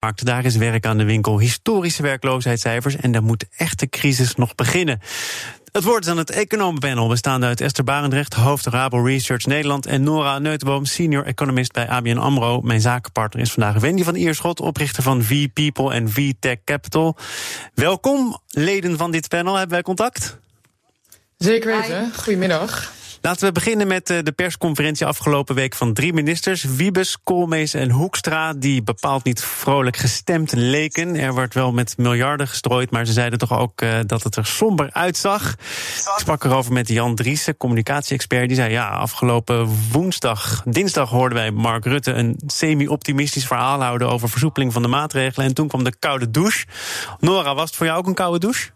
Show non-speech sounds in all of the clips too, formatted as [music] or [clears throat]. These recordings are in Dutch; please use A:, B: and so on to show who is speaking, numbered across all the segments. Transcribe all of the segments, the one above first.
A: Daar is werk aan de winkel, historische werkloosheidscijfers en daar moet echt de crisis nog beginnen. Het woord is aan het economenpanel, bestaande uit Esther Barendrecht, hoofd Rabo Research Nederland, en Nora Neutenboom, senior economist bij ABN AMRO. Mijn zakenpartner is vandaag Wendy van Ierschot, oprichter van V-People en V-Tech Capital. Welkom, leden van dit panel. Hebben wij contact?
B: Zeker weten. Goedemiddag.
A: Laten we beginnen met eh, de persconferentie afgelopen week van drie ministers. Wiebes, Koolmees en Hoekstra, die bepaald niet vrolijk gestemd leken. Er wordt wel met miljarden gestrooid, maar ze zeiden toch ook uh, dat het er somber uitzag. Ik sprak erover met Jan Driessen, communicatie-expert. Die zei, ja, afgelopen woensdag, dinsdag hoorden wij Mark Rutte... een semi-optimistisch verhaal houden over versoepeling van de maatregelen. En toen kwam de koude douche. Nora, was het voor jou ook een koude douche?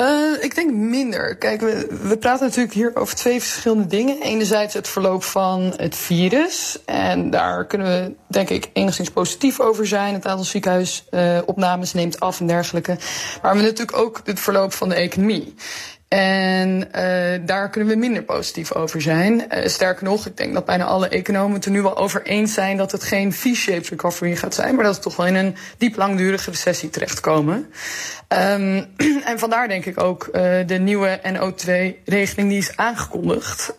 B: Uh, ik denk minder. Kijk, we, we praten natuurlijk hier over twee verschillende dingen. Enerzijds het verloop van het virus. En daar kunnen we, denk ik, enigszins positief over zijn. Het aantal ziekenhuisopnames neemt af en dergelijke. Maar we natuurlijk ook het verloop van de economie. En uh, daar kunnen we minder positief over zijn. Uh, sterker nog, ik denk dat bijna alle economen het er nu wel over eens zijn dat het geen V-shaped recovery gaat zijn, maar dat we toch wel in een diep langdurige recessie terechtkomen. Um, [clears throat] en vandaar denk ik ook uh, de nieuwe NO2-regeling die is aangekondigd.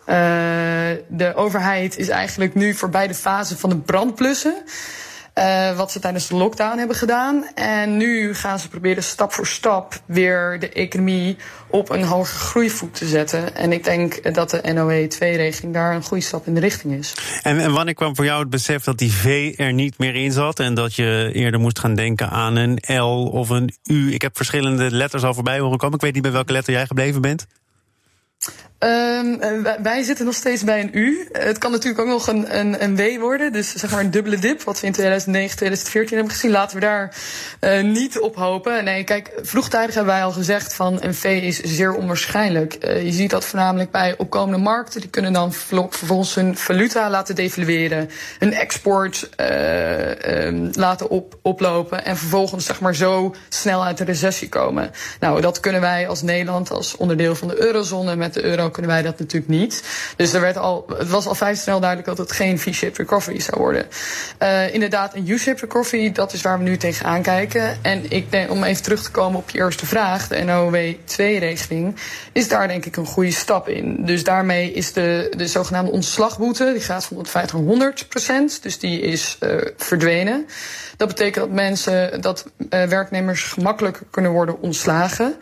B: de overheid is eigenlijk nu voorbij de fase van de brandplussen. Uh, wat ze tijdens de lockdown hebben gedaan. En nu gaan ze proberen stap voor stap weer de economie op een hoge groeivoet te zetten. En ik denk dat de NOE-2-regeling daar een goede stap in de richting is.
A: En, en wanneer kwam voor jou het besef dat die V er niet meer in zat en dat je eerder moest gaan denken aan een L of een U? Ik heb verschillende letters al voorbij horen komen. Ik weet niet bij welke letter jij gebleven bent.
B: Um, wij zitten nog steeds bij een U. Het kan natuurlijk ook nog een, een, een W worden. Dus zeg maar een dubbele dip, wat we in 2009, 2014 hebben gezien. Laten we daar uh, niet op hopen. Nee, kijk, vroegtijdig hebben wij al gezegd van een V is zeer onwaarschijnlijk. Uh, je ziet dat voornamelijk bij opkomende markten. Die kunnen dan vervolgens hun valuta laten devalueren. Hun export um, laten op, oplopen. En vervolgens zeg maar zo snel uit de recessie komen. Nou, dat kunnen wij als Nederland, als onderdeel van de eurozone met de euro kunnen wij dat natuurlijk niet. Dus er werd al, het was al vrij snel duidelijk dat het geen V-shaped recovery zou worden. Uh, inderdaad, een U-shaped recovery, dat is waar we nu tegenaan kijken. En ik denk, om even terug te komen op je eerste vraag, de NOW-2-regeling, is daar denk ik een goede stap in. Dus daarmee is de, de zogenaamde ontslagboete, die gaat van 150 naar 100 procent, dus die is uh, verdwenen. Dat betekent dat mensen, dat uh, werknemers gemakkelijker kunnen worden ontslagen.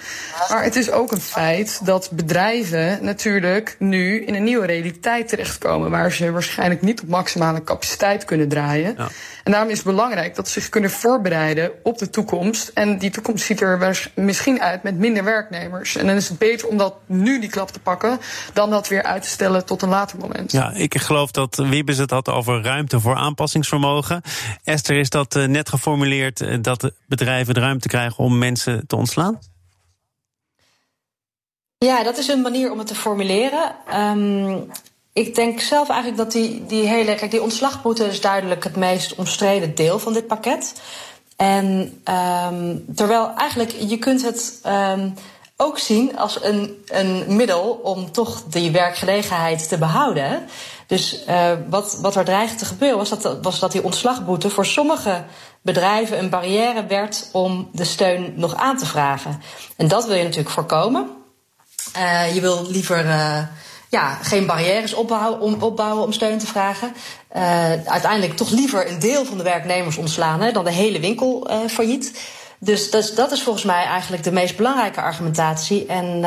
B: Maar het is ook een feit dat bedrijven natuurlijk nu in een nieuwe realiteit terechtkomen. Waar ze waarschijnlijk niet op maximale capaciteit kunnen draaien. Ja. En daarom is het belangrijk dat ze zich kunnen voorbereiden op de toekomst. En die toekomst ziet er misschien uit met minder werknemers. En dan is het beter om dat nu die klap te pakken. dan dat weer uit te stellen tot een later moment.
A: Ja, ik geloof dat Wiebes het had over ruimte voor aanpassingsvermogen. Esther, is dat net geformuleerd dat bedrijven de ruimte krijgen om mensen te ontslaan?
C: Ja, dat is een manier om het te formuleren. Um, ik denk zelf eigenlijk dat die, die hele. Kijk, die ontslagboete is duidelijk het meest omstreden deel van dit pakket. En um, terwijl eigenlijk je kunt het um, ook zien als een, een middel om toch die werkgelegenheid te behouden. Dus uh, wat, wat er dreigde te gebeuren was dat, was dat die ontslagboete voor sommige bedrijven een barrière werd om de steun nog aan te vragen. En dat wil je natuurlijk voorkomen. Uh, je wil liever uh, ja, geen barrières opbouwen om, opbouwen om steun te vragen. Uh, uiteindelijk toch liever een deel van de werknemers ontslaan hè, dan de hele winkel failliet. Dus dat is, dat is volgens mij eigenlijk de meest belangrijke argumentatie. En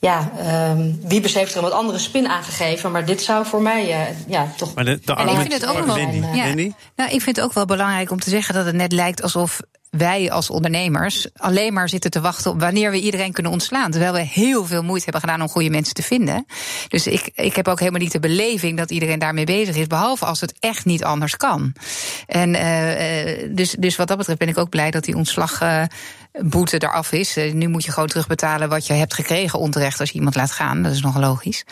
C: ja, um, Wiebes heeft er een wat andere spin aangegeven, maar dit zou voor mij uh, ja, toch.
A: Maar de, de
D: en ik vind het ook wel. Ja, nou, ik vind het ook wel belangrijk om te zeggen dat het net lijkt alsof wij als ondernemers alleen maar zitten te wachten op wanneer we iedereen kunnen ontslaan. Terwijl we heel veel moeite hebben gedaan om goede mensen te vinden. Dus ik, ik heb ook helemaal niet de beleving dat iedereen daarmee bezig is. Behalve als het echt niet anders kan. En uh, dus, dus wat dat betreft ben ik ook blij dat die ontslag. Uh, boete eraf is. nu moet je gewoon terugbetalen wat je hebt gekregen onterecht als je iemand laat gaan. Dat is nog logisch.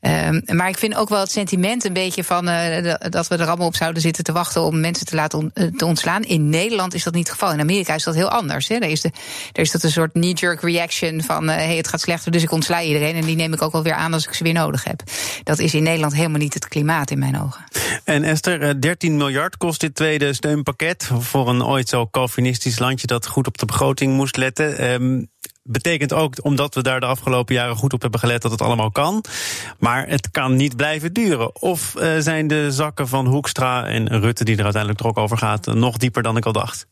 D: Um, maar ik vind ook wel het sentiment een beetje van uh, dat we er allemaal op zouden zitten te wachten om mensen te laten te ontslaan. In Nederland is dat niet het geval. In Amerika is dat heel anders. Hè. Daar, is daar is dat een soort knee-jerk reaction van uh, hey, het gaat slechter, dus ik ontsla iedereen. En die neem ik ook alweer aan als ik ze weer nodig heb. Dat is in Nederland helemaal niet het klimaat in mijn ogen.
A: En Esther, 13 miljard kost dit tweede steunpakket voor een ooit zo Calvinistisch landje dat goed op de begroting moest letten. Um, betekent ook, omdat we daar de afgelopen jaren goed op hebben gelet, dat het allemaal kan. Maar het kan niet blijven duren. Of uh, zijn de zakken van Hoekstra en Rutte, die er uiteindelijk toch over gaat, nog dieper dan ik al dacht?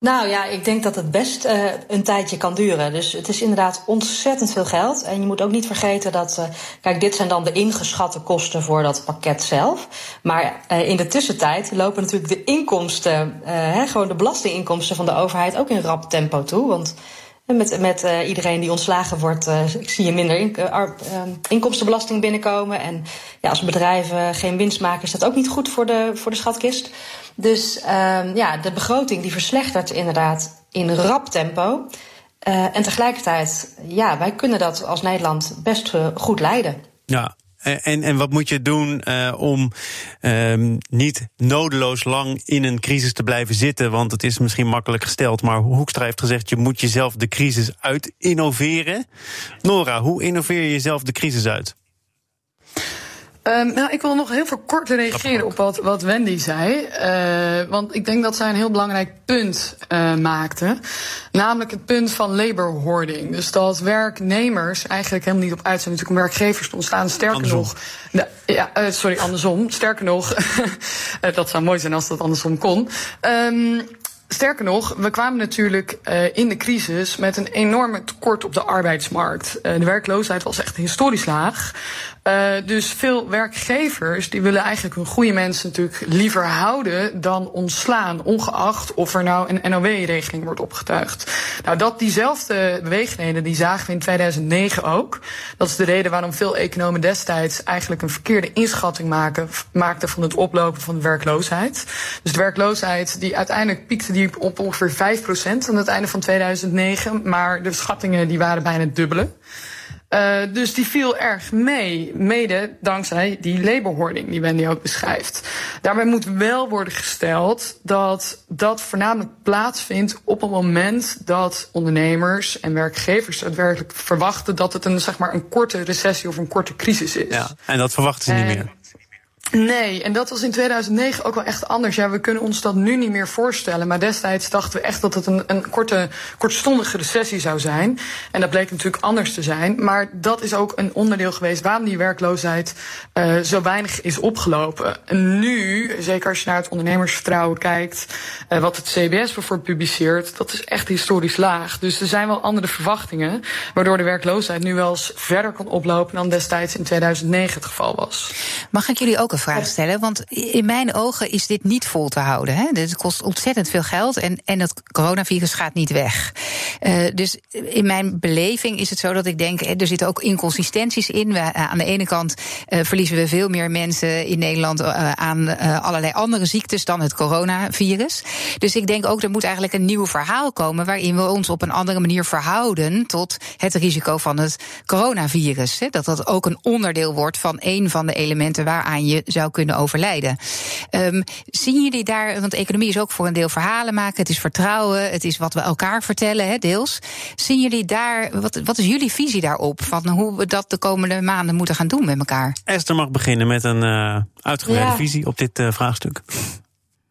C: Nou ja, ik denk dat het best uh, een tijdje kan duren. Dus het is inderdaad ontzettend veel geld. En je moet ook niet vergeten dat. Uh, kijk, dit zijn dan de ingeschatte kosten voor dat pakket zelf. Maar uh, in de tussentijd lopen natuurlijk de inkomsten, hè, gewoon de belastinginkomsten van de overheid ook in rap tempo toe. Want met, met iedereen die ontslagen wordt, zie je minder in, inkomstenbelasting binnenkomen. En ja, als bedrijven geen winst maken, is dat ook niet goed voor de, voor de schatkist. Dus ehm, ja, de begroting die verslechtert inderdaad in rap tempo. en tegelijkertijd, ja, wij kunnen dat als Nederland best goed leiden.
A: Ja, en, en wat moet je doen uh, om um, niet nodeloos lang in een crisis te blijven zitten? Want het is misschien makkelijk gesteld, maar Hoekstra heeft gezegd: je moet jezelf de crisis uit innoveren. Nora, hoe innoveer je jezelf de crisis uit?
B: Um, nou, ik wil nog heel veel kort reageren op wat, wat Wendy zei. Uh, want ik denk dat zij een heel belangrijk punt uh, maakte. Namelijk het punt van labor hoarding. Dus dat werknemers eigenlijk helemaal niet op uit zijn natuurlijk om werkgevers te ontstaan. Sterker andersom. nog. De, ja, uh, sorry, andersom. Sterker nog, [laughs] dat zou mooi zijn als dat andersom kon. Um, Sterker nog, we kwamen natuurlijk uh, in de crisis met een enorme tekort op de arbeidsmarkt. Uh, de werkloosheid was echt historisch laag. Uh, dus veel werkgevers die willen eigenlijk hun goede mensen natuurlijk liever houden dan ontslaan, ongeacht of er nou een NOW-regeling wordt opgetuigd. Nou, dat diezelfde beweegreden die zagen we in 2009 ook. Dat is de reden waarom veel economen destijds eigenlijk een verkeerde inschatting maakten van het oplopen van de werkloosheid. Dus de werkloosheid die uiteindelijk piekte die op ongeveer 5% aan het einde van 2009, maar de schattingen die waren bijna het dubbele. Uh, dus die viel erg mee, mede dankzij die laborhoarding die Wendy ook beschrijft. Daarbij moet wel worden gesteld dat dat voornamelijk plaatsvindt op het moment dat ondernemers en werkgevers daadwerkelijk verwachten dat het een, zeg maar, een korte recessie of een korte crisis is.
A: Ja, en dat verwachten ze niet meer.
B: Nee, en dat was in 2009 ook wel echt anders. Ja, we kunnen ons dat nu niet meer voorstellen. Maar destijds dachten we echt dat het een, een korte, kortstondige recessie zou zijn. En dat bleek natuurlijk anders te zijn. Maar dat is ook een onderdeel geweest waarom die werkloosheid uh, zo weinig is opgelopen. En nu, zeker als je naar het ondernemersvertrouwen kijkt, uh, wat het CBS bijvoorbeeld publiceert, dat is echt historisch laag. Dus er zijn wel andere verwachtingen, waardoor de werkloosheid nu wel eens verder kan oplopen dan destijds in 2009 het geval was.
D: Mag ik jullie ook een vraag stellen. Want in mijn ogen is dit niet vol te houden. Hè? Het kost ontzettend veel geld en, en het coronavirus gaat niet weg. Uh, dus in mijn beleving is het zo dat ik denk, er zitten ook inconsistenties in. We, uh, aan de ene kant verliezen we veel meer mensen in Nederland aan allerlei andere ziektes dan het coronavirus. Dus ik denk ook, er moet eigenlijk een nieuw verhaal komen waarin we ons op een andere manier verhouden tot het risico van het coronavirus. Hè? Dat dat ook een onderdeel wordt van een van de elementen waaraan je zou kunnen overlijden. Um, zien jullie daar, want economie is ook voor een deel verhalen maken, het is vertrouwen, het is wat we elkaar vertellen, hè, deels. Zien jullie daar, wat, wat is jullie visie daarop? Van hoe we dat de komende maanden moeten gaan doen met elkaar?
A: Esther mag beginnen met een uh, uitgebreide ja. visie op dit uh, vraagstuk.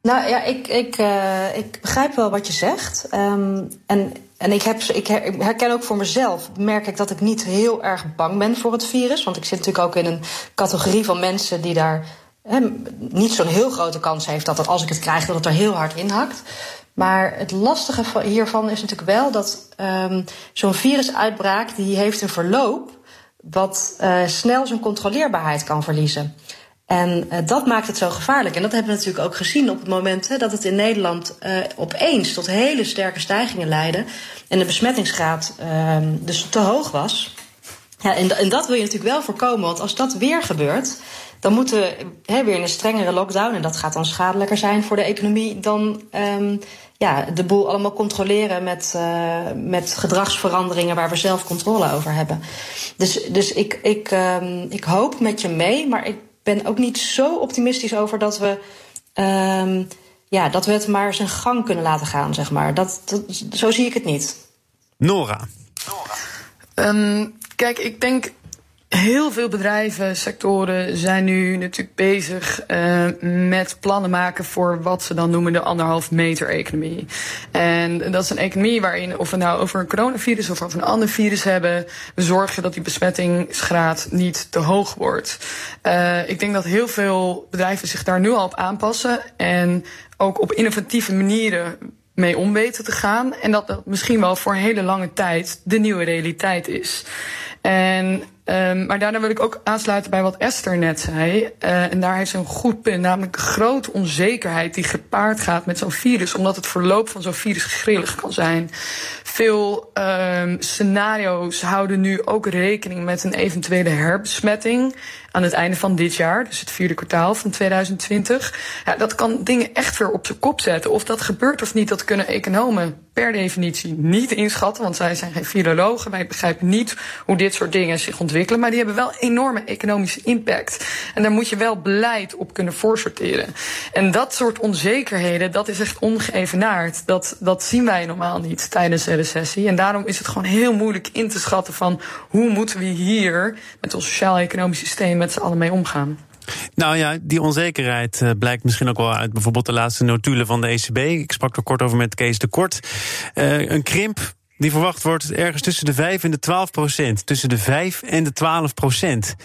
C: Nou ja, ik, ik, uh, ik begrijp wel wat je zegt. Um, en en ik, heb, ik herken ook voor mezelf, merk ik dat ik niet heel erg bang ben voor het virus. Want ik zit natuurlijk ook in een categorie van mensen die daar niet zo'n heel grote kans heeft dat, als ik het krijg, dat het er heel hard inhakt. Maar het lastige hiervan is natuurlijk wel dat um, zo'n virusuitbraak die heeft een verloop wat uh, snel zijn controleerbaarheid kan verliezen. En uh, dat maakt het zo gevaarlijk. En dat hebben we natuurlijk ook gezien op het moment hè, dat het in Nederland uh, opeens tot hele sterke stijgingen leidde. En de besmettingsgraad uh, dus te hoog was. Ja, en, en, dat wil je natuurlijk wel voorkomen. Want als dat weer gebeurt, dan moeten we hè, weer in een strengere lockdown. En dat gaat dan schadelijker zijn voor de economie dan um, ja, de boel allemaal controleren met, uh, met gedragsveranderingen waar we zelf controle over hebben. Dus, dus ik, ik, um, ik hoop met je mee, maar ik ben ook niet zo optimistisch over dat we. Um, ja, dat we het maar zijn gang kunnen laten gaan, zeg maar. Dat, dat zo zie ik het niet.
A: Nora.
B: Um, kijk, ik denk Heel veel bedrijven, sectoren zijn nu natuurlijk bezig uh, met plannen maken voor wat ze dan noemen de anderhalf meter economie. En dat is een economie waarin, of we nou over een coronavirus of over een ander virus hebben, we zorgen dat die besmettingsgraad niet te hoog wordt. Uh, ik denk dat heel veel bedrijven zich daar nu al op aanpassen en ook op innovatieve manieren mee om weten te gaan. En dat dat misschien wel voor een hele lange tijd de nieuwe realiteit is. En Um, maar daarna wil ik ook aansluiten bij wat Esther net zei. Uh, en daar heeft ze een goed punt, namelijk de grote onzekerheid die gepaard gaat met zo'n virus, omdat het verloop van zo'n virus grillig kan zijn. Veel um, scenario's houden nu ook rekening met een eventuele herbesmetting aan het einde van dit jaar, dus het vierde kwartaal van 2020. Ja, dat kan dingen echt weer op zijn kop zetten. Of dat gebeurt of niet, dat kunnen economen per definitie niet inschatten, want zij zijn geen filologen. Wij begrijpen niet hoe dit soort dingen zich ontwikkelen, maar die hebben wel enorme economische impact. En daar moet je wel beleid op kunnen voorsorteren. En dat soort onzekerheden, dat is echt ongeëvenaard. Dat, dat zien wij normaal niet tijdens een recessie. En daarom is het gewoon heel moeilijk in te schatten van hoe moeten we hier met ons sociaal-economisch systeem met z'n allen mee omgaan.
A: Nou ja, die onzekerheid uh, blijkt misschien ook wel uit bijvoorbeeld de laatste notulen van de ECB. Ik sprak er kort over met Kees de Kort. Uh, een krimp die verwacht wordt ergens tussen de 5 en de 12 procent. Tussen de 5 en de 12 procent.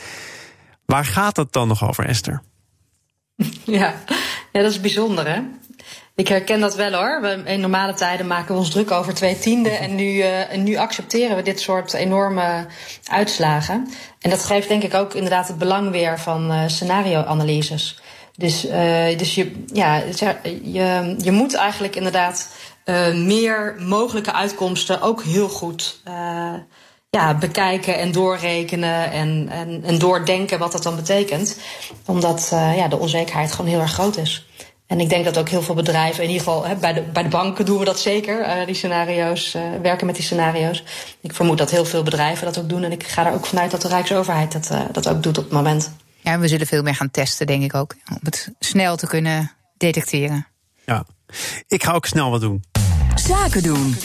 A: Waar gaat dat dan nog over, Esther? [laughs]
C: Ja, ja dat is bijzonder hè. Ik herken dat wel hoor. In normale tijden maken we ons druk over twee tienden. En nu, en nu accepteren we dit soort enorme uitslagen. En dat geeft denk ik ook inderdaad het belang weer van uh, scenario-analyses. Dus, uh, dus je, ja, je, je moet eigenlijk inderdaad meer mogelijke uitkomsten ook heel goed ja, bekijken en doorrekenen en, en, en doordenken wat dat dan betekent. Omdat ja, de onzekerheid gewoon heel erg groot is. En ik denk dat ook heel veel bedrijven, in ieder geval hè, bij, de, bij de banken doen we dat zeker, uh, die scenario's, uh, werken met die scenario's. Ik vermoed dat heel veel bedrijven dat ook doen. En ik ga er ook vanuit dat de Rijksoverheid dat, uh, dat ook doet op het moment.
D: Ja, en we zullen veel meer gaan testen, denk ik ook. Om het snel te kunnen detecteren.
A: Ja, ik ga ook snel wat doen.
E: Zaken doen.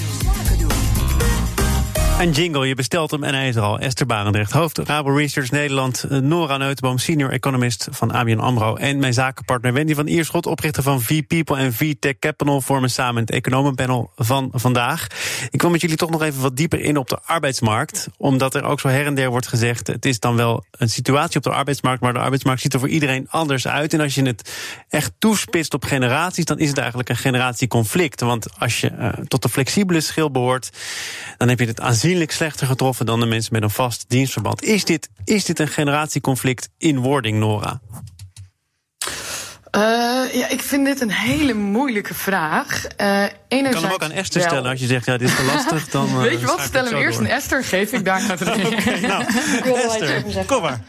A: Een jingle, je bestelt hem en hij is er al. Esther Barendrecht, hoofd Rabo Research Nederland. Eh, Nora Neutenboom, senior economist van ABN AMRO. En mijn zakenpartner Wendy van Ierschot, oprichter van V-People en V-Tech Capital... vormen samen het economenpanel van vandaag. Ik wil met jullie toch nog even wat dieper in op de arbeidsmarkt. Omdat er ook zo her en der wordt gezegd... het is dan wel een situatie op de arbeidsmarkt... maar de arbeidsmarkt ziet er voor iedereen anders uit. En als je het echt toespitst op generaties... dan is het eigenlijk een generatieconflict. Want als je uh, tot de flexibele schil behoort... dan heb je het aanzien aanzienlijk slechter getroffen dan de mensen met een vast dienstverband. Is dit, is dit een generatieconflict in wording, Nora?
B: Uh, ja, ik vind dit een hele moeilijke vraag. Uh,
A: je kan hem ook aan Esther stellen als je zegt, ja, dit is te lastig. [laughs] Dan, uh,
B: Weet je wat, stel hem eerst aan Esther, geef ik daar [laughs] het okay,
A: nou, [laughs] Esther, kom maar.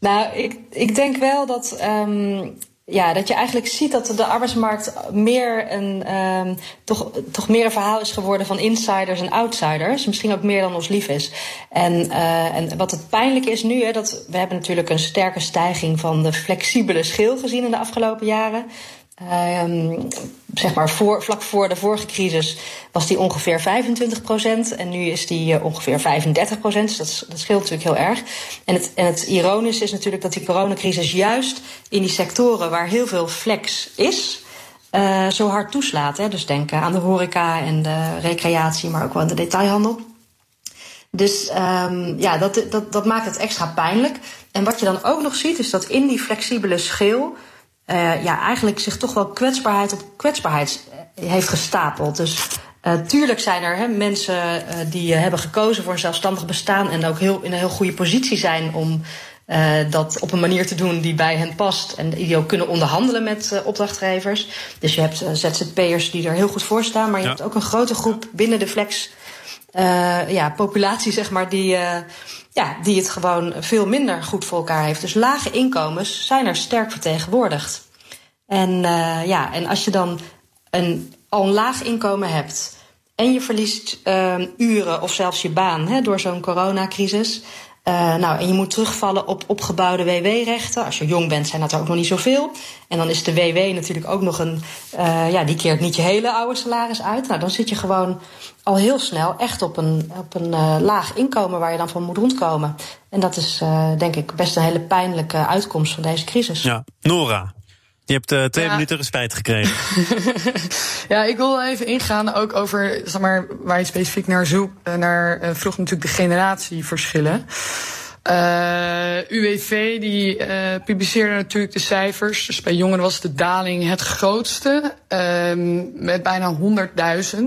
C: nou, ik, ik denk wel dat um, ja, dat je eigenlijk ziet dat de arbeidsmarkt meer een, um, toch, toch meer een verhaal is geworden van insiders en outsiders. Misschien ook meer dan ons lief is. En, uh, en wat het pijnlijk is nu, hè, dat we hebben natuurlijk een sterke stijging van de flexibele schil gezien in de afgelopen jaren. Um, zeg maar voor, vlak voor de vorige crisis was die ongeveer 25 procent. En nu is die uh, ongeveer 35 procent. Dus dat, dat, scheelt natuurlijk heel erg. En het, en het ironische is natuurlijk dat die coronacrisis juist in die sectoren waar heel veel flex is. Uh, zo hard toeslaat. Hè. Dus denk aan de horeca en de recreatie, maar ook wel aan de detailhandel. Dus um, ja, dat, dat, dat maakt het extra pijnlijk. En wat je dan ook nog ziet, is dat in die flexibele schil uh, ja, eigenlijk zich toch wel kwetsbaarheid op kwetsbaarheid eh, heeft gestapeld. Dus uh, tuurlijk zijn er hè, mensen uh, die hebben gekozen voor een zelfstandig bestaan en ook heel, in een heel goede positie zijn om dat op een manier te doen die bij hen past en die ook kunnen onderhandelen met opdrachtgevers. Dus je hebt ZZP'ers die er heel goed voor staan, maar je hebt ook een grote groep binnen de flex ja, populatie, zeg maar, die ja, die het gewoon veel minder goed voor elkaar heeft. Dus lage inkomens zijn er sterk vertegenwoordigd. En, uh, ja, en als je dan een, al een laag inkomen hebt en je verliest uh, uren of zelfs je baan hè, door zo'n coronacrisis, Uh, nou, en je moet terugvallen op opgebouwde WW-rechten. Als je jong bent, zijn dat er ook nog niet zoveel. En dan is de WW natuurlijk ook nog een. Uh, ja, die keert niet je hele oude salaris uit. Nou, dan zit je gewoon al heel snel echt op een, op een uh, laag inkomen waar je dan van moet rondkomen. En dat is denk ik best een hele pijnlijke uitkomst van deze crisis.
A: Ja, Nora. Je hebt uh, twee ja. minuten respijt gekregen. [laughs]
B: ja, ik wil even ingaan ook over, zeg maar, waar je specifiek naar zoekt. Naar, uh, vroeg natuurlijk de generatieverschillen. Uh, UWV die uh, publiceerde natuurlijk de cijfers. Dus bij jongeren was de daling het grootste, uh, met bijna 100.000.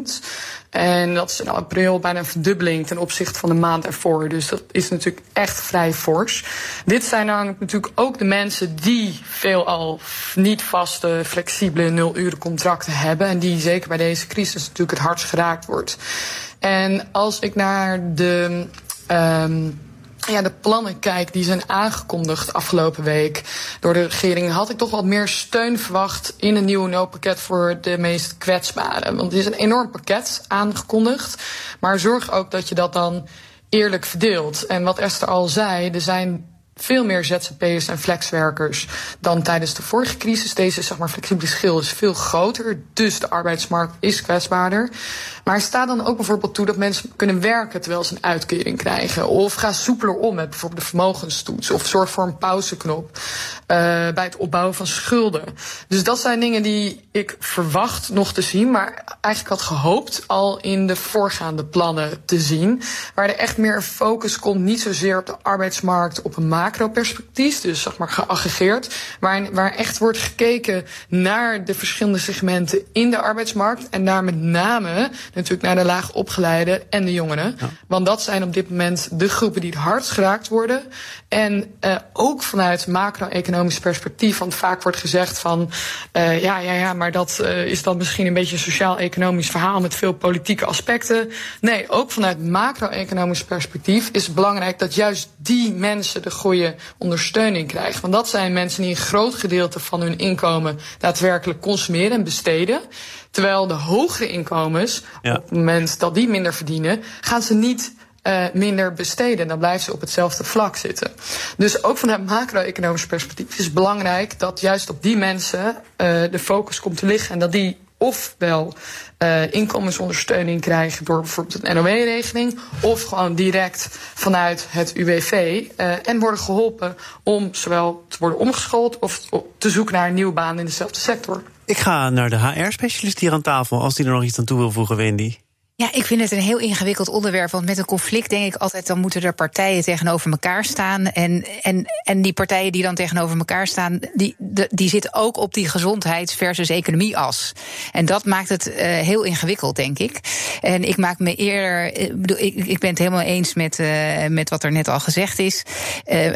B: En dat is in april bijna een verdubbeling ten opzichte van de maand ervoor. Dus dat is natuurlijk echt vrij fors. Dit zijn dan natuurlijk ook de mensen die veelal niet vaste, flexibele nul-uren contracten hebben. En die zeker bij deze crisis natuurlijk het hardst geraakt wordt. En als ik naar de. Um, ja, de plannen kijk die zijn aangekondigd afgelopen week door de regering, had ik toch wat meer steun verwacht in een nieuwe noodpakket voor de meest kwetsbaren. Want het is een enorm pakket aangekondigd, maar zorg ook dat je dat dan eerlijk verdeelt. En wat Esther al zei, er zijn veel meer ZZP'ers en flexwerkers dan tijdens de vorige crisis. Deze zeg maar, flexibele schil is veel groter, dus de arbeidsmarkt is kwetsbaarder. Maar sta dan ook bijvoorbeeld toe dat mensen kunnen werken terwijl ze een uitkering krijgen. Of ga soepeler om met bijvoorbeeld de vermogenstoets. Of zorg voor een pauzeknop uh, bij het opbouwen van schulden. Dus dat zijn dingen die ik verwacht nog te zien, maar eigenlijk had gehoopt al in de voorgaande plannen te zien. Waar er echt meer focus komt, niet zozeer op de arbeidsmarkt op een macro-perspectief, dus zeg maar geaggregeerd, waar, waar echt wordt gekeken naar de verschillende segmenten in de arbeidsmarkt en daar met name natuurlijk naar de laag opgeleide en de jongeren. Ja. Want dat zijn op dit moment de groepen die het hardst geraakt worden. En uh, ook vanuit macro-economisch perspectief, want vaak wordt gezegd van uh, ja, ja, ja, maar dat uh, is dan misschien een beetje een sociaal-economisch verhaal met veel politieke aspecten. Nee, ook vanuit macro-economisch perspectief is het belangrijk dat juist die mensen de goede ondersteuning krijgen. Want dat zijn mensen die een groot gedeelte van hun inkomen daadwerkelijk consumeren en besteden. Terwijl de hogere inkomens, ja. op het moment dat die minder verdienen, gaan ze niet uh, minder besteden. Dan blijven ze op hetzelfde vlak zitten. Dus ook vanuit macro-economisch perspectief is het belangrijk dat juist op die mensen uh, de focus komt te liggen. En dat die ofwel uh, inkomensondersteuning krijgen door bijvoorbeeld een NOW-regeling, of gewoon direct vanuit het UWV uh, en worden geholpen om zowel te worden omgeschoold of te zoeken naar een nieuwe baan in dezelfde sector.
A: Ik ga naar de HR-specialist hier aan tafel, als die er nog iets aan toe wil voegen, Wendy.
D: Ja, ik vind het een heel ingewikkeld onderwerp. Want met een conflict denk ik altijd, dan moeten er partijen tegenover elkaar staan. En, en, en die partijen die dan tegenover elkaar staan, die, die zitten ook op die gezondheids- versus economie-as. En dat maakt het uh, heel ingewikkeld, denk ik. En ik maak me eerder. Ik, ik ben het helemaal eens met, uh, met wat er net al gezegd is.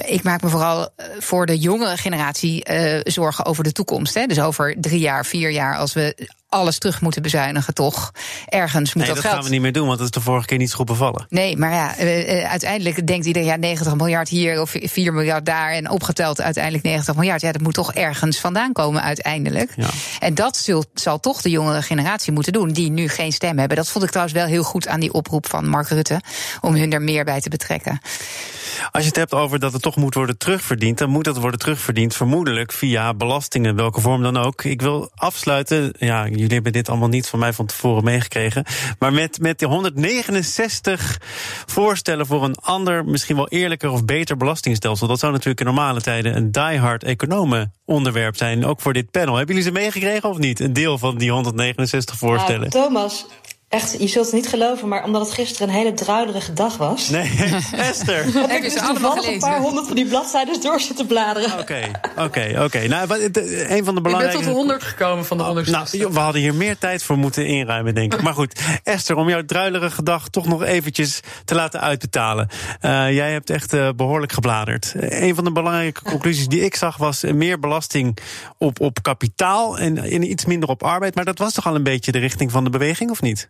D: Ik maak me vooral voor de jongere generatie zorgen over de toekomst. Hè. Dus over drie jaar, vier jaar, als we alles terug moeten bezuinigen, toch? Ergens moet
A: nee,
D: dat,
A: dat gaan we niet meer doen, want dat is de vorige keer niet goed bevallen.
D: Nee, maar ja, uh, uiteindelijk denkt iedereen, ja, 90 miljard hier of 4 miljard daar... en opgeteld uiteindelijk 90 miljard. Ja, dat moet toch ergens vandaan komen uiteindelijk. Ja. En dat zult, zal toch de jongere generatie moeten doen, die nu geen stem hebben. Dat vond ik trouwens wel heel goed aan die oproep van Mark Rutte... om hun er meer bij te betrekken.
A: Als je het hebt over dat het toch moet worden terugverdiend, dan moet dat worden terugverdiend vermoedelijk via belastingen, welke vorm dan ook. Ik wil afsluiten, ja, jullie hebben dit allemaal niet van mij van tevoren meegekregen, maar met, met de 169 voorstellen voor een ander, misschien wel eerlijker of beter belastingstelsel. Dat zou natuurlijk in normale tijden een diehard economen onderwerp zijn, ook voor dit panel. Hebben jullie ze meegekregen of niet? Een deel van die 169 voorstellen. Ja,
C: Thomas, Echt, je zult het niet geloven, maar omdat het gisteren een hele druilerige dag was.
A: Nee, [laughs] Esther.
C: heb ik dus toevallig een paar honderd van die bladzijden door zitten bladeren.
A: Oké, oké, oké. Nou, een van de belangrijke... Ik
B: ben tot de honderd gekomen van de oh, honderd.
A: Nou, we hadden hier meer tijd voor moeten inruimen, denk ik. Maar goed, Esther, om jouw druilerige dag toch nog eventjes te laten uitbetalen. Uh, jij hebt echt uh, behoorlijk gebladerd. Een van de belangrijke conclusies die ik zag was meer belasting op, op kapitaal en, en iets minder op arbeid. Maar dat was toch al een beetje de richting van de beweging, of niet?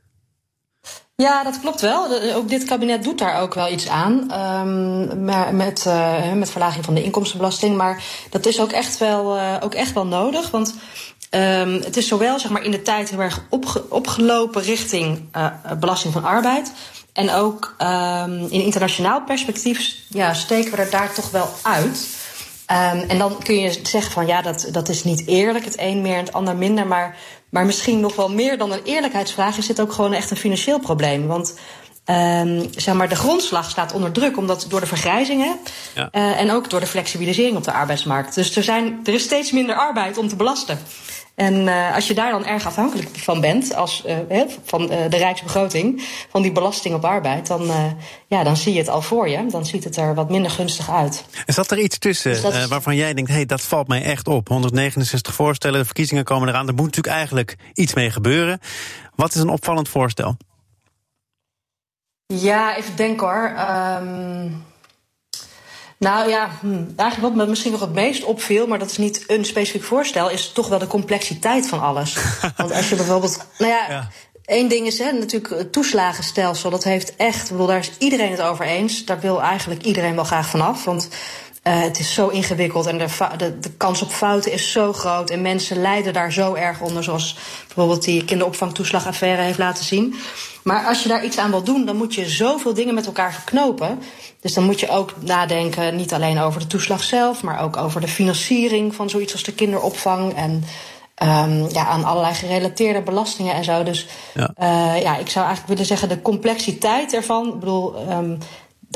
C: Ja, dat klopt wel. Ook dit kabinet doet daar ook wel iets aan. Um, met, uh, met verlaging van de inkomstenbelasting. Maar dat is ook echt wel, uh, ook echt wel nodig. Want Um, het is zowel zeg maar, in de tijd heel erg opge opgelopen richting uh, belasting van arbeid. En ook um, in internationaal perspectief ja, steken we er daar toch wel uit. En dan kun je zeggen van ja, dat, dat is niet eerlijk, het een meer en het ander minder. Maar, maar misschien nog wel meer dan een eerlijkheidsvraag is dit ook gewoon echt een financieel probleem. Want um, zeg maar, de grondslag staat onder druk, omdat door de vergrijzingen ja. uh, en ook door de flexibilisering op de arbeidsmarkt. Dus er, zijn, er is steeds minder arbeid om te belasten. En uh, als je daar dan erg afhankelijk van bent, als, uh, van uh, de rijksbegroting, van die belasting op arbeid, dan, ja, dan zie je het al voor je. Dan ziet het er wat minder gunstig uit.
A: Er zat er iets tussen dus waarvan jij denkt, hé, hey, dat valt mij echt op. 169 voorstellen, de verkiezingen komen eraan. Er moet natuurlijk eigenlijk iets mee gebeuren. Wat is een opvallend voorstel?
C: Ja, even denken hoor. Um... Nou ja, hm, eigenlijk wat me misschien nog het meest opviel, maar dat is niet een specifiek voorstel, is toch wel de complexiteit van alles. [laughs] Want als je bijvoorbeeld. Nou ja, ja. Eén ding is hè, natuurlijk het toeslagenstelsel. Dat heeft echt, bedoel, daar is iedereen het over eens. Daar wil eigenlijk iedereen wel graag vanaf. Want uh, het is zo ingewikkeld en de, de, de, kans op fouten is zo groot. En mensen lijden daar zo erg onder, zoals bijvoorbeeld die kinderopvangtoeslagaffaire heeft laten zien. Maar als je daar iets aan wil doen, dan moet je zoveel dingen met elkaar verknopen. Dus dan moet je ook nadenken, niet alleen over de toeslag zelf, maar ook over de financiering van zoiets als de kinderopvang. En um, ja, aan allerlei gerelateerde belastingen en zo. Dus ja. Uh, ja, ik zou eigenlijk willen zeggen, de complexiteit ervan. Ik bedoel, um,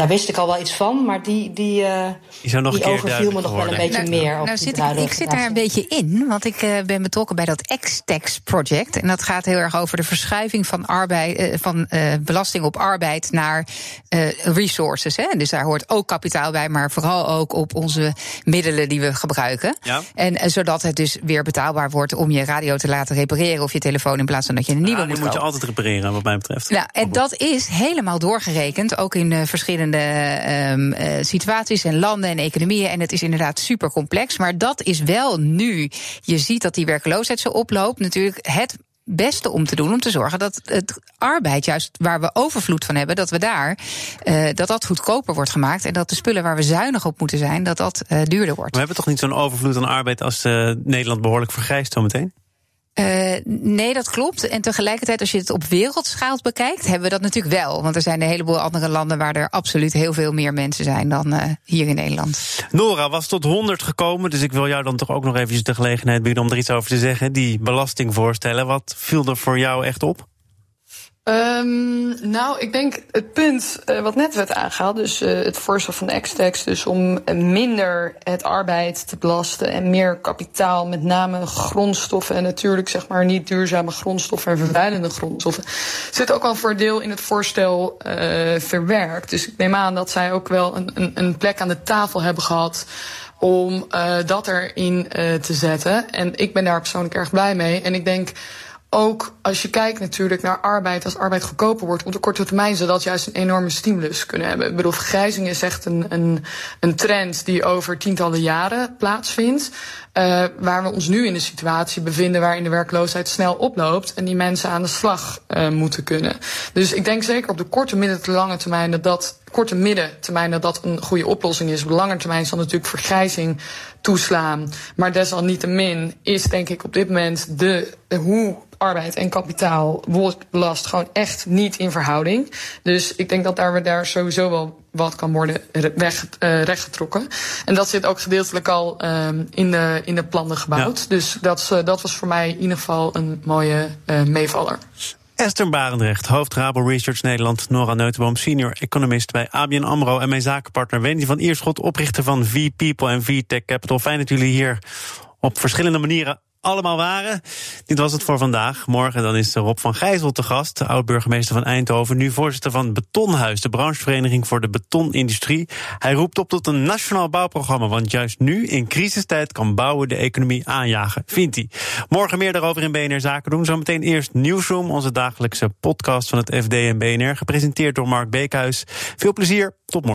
C: daar wist ik al wel iets van, maar die, die, uh, die, die overviel me nog wel een beetje nou, meer. Op
D: nou zit ik, ik zit daar een beetje in, want ik uh, ben betrokken bij dat X-Tax project. En dat gaat heel erg over de verschuiving van, arbeid, uh, van belasting op arbeid naar resources. Hè. Dus daar hoort ook kapitaal bij, maar vooral ook op onze middelen die we gebruiken. Ja. En zodat het dus weer betaalbaar wordt om je radio te laten repareren of je telefoon in plaats van dat je een nieuwe moet
A: Die moet je altijd repareren, wat mij betreft.
D: Ja, en dat is helemaal doorgerekend, ook in verschillende verschillende um, situaties en landen en economieën. En het is inderdaad super complex. Maar dat is wel nu. Je ziet dat die werkloosheid zo oploopt. Natuurlijk het beste om te doen om te zorgen dat het arbeid, juist waar we overvloed van hebben, dat we daar uh, dat dat goedkoper wordt gemaakt en dat de spullen waar we zuinig op moeten zijn, dat dat uh, duurder wordt.
A: we hebben toch niet zo'n overvloed aan arbeid als Nederland behoorlijk vergrijst zometeen?
D: Uh, nee, dat klopt. En tegelijkertijd, als je het op wereldschaal bekijkt, hebben we dat natuurlijk wel. Want er zijn een heleboel andere landen waar er absoluut heel veel meer mensen zijn dan uh, hier in Nederland.
A: Nora was tot 100 gekomen, dus ik wil jou dan toch ook nog eventjes de gelegenheid bieden om er iets over te zeggen. Die belastingvoorstellen, wat viel er voor jou echt op?
B: Um, nou, ik denk het punt uh, wat net werd aangehaald, dus uh, het voorstel van de X-Tax, dus om minder het arbeid te belasten en meer kapitaal, met name grondstoffen en natuurlijk zeg maar niet duurzame grondstoffen en vervuilende grondstoffen, zit ook al voor deel in het voorstel uh, verwerkt. Dus ik neem aan dat zij ook wel een, een, een plek aan de tafel hebben gehad om dat erin te zetten. En ik ben daar persoonlijk erg blij mee. En ik denk ook als je kijkt natuurlijk naar arbeid, als arbeid goedkoper wordt op de korte termijn, zou dat juist een enorme stimulus kunnen hebben. Ik bedoel, vergrijzing is echt een, een, een trend die over tientallen jaren plaatsvindt. Uh, waar we ons nu in de situatie bevinden waarin de werkloosheid snel oploopt en die mensen aan de slag uh, moeten kunnen. Dus ik denk zeker op de korte, midden en lange termijn dat dat korte middentermijn dat dat een goede oplossing is. Op de lange termijn zal natuurlijk vergrijzing toeslaan. Maar desalniettemin is denk ik op dit moment de hoe arbeid en kapitaal wordt belast gewoon echt niet in verhouding. Dus ik denk dat daar we daar sowieso wel wat kan worden weg, uh, rechtgetrokken. En dat zit ook gedeeltelijk al um, in, de, in de plannen gebouwd. Ja. Dus dat, uh, dat was voor mij in ieder geval een mooie uh, meevaller.
A: Esther Barendrecht, hoofd Rabo Research Nederland. Nora Neutenboom, senior economist bij ABN AMRO. En mijn zakenpartner Wendy van Ierschot, oprichter van V-People en V-Tech Capital. Fijn dat jullie hier op verschillende manieren allemaal waren. Dit was het voor vandaag. Morgen dan is Rob van Gijzel te gast, oud-burgemeester van Eindhoven. Nu voorzitter van Betonhuis, de branchevereniging voor de betonindustrie. Hij roept op tot een nationaal bouwprogramma. Want juist nu, in crisistijd, kan bouwen de economie aanjagen, vindt hij. Morgen meer daarover in BNR Zaken doen. Zometeen eerst Nieuwsroom, onze dagelijkse podcast van het FD en BNR. Gepresenteerd door Mark Beekhuis. Veel plezier, tot morgen.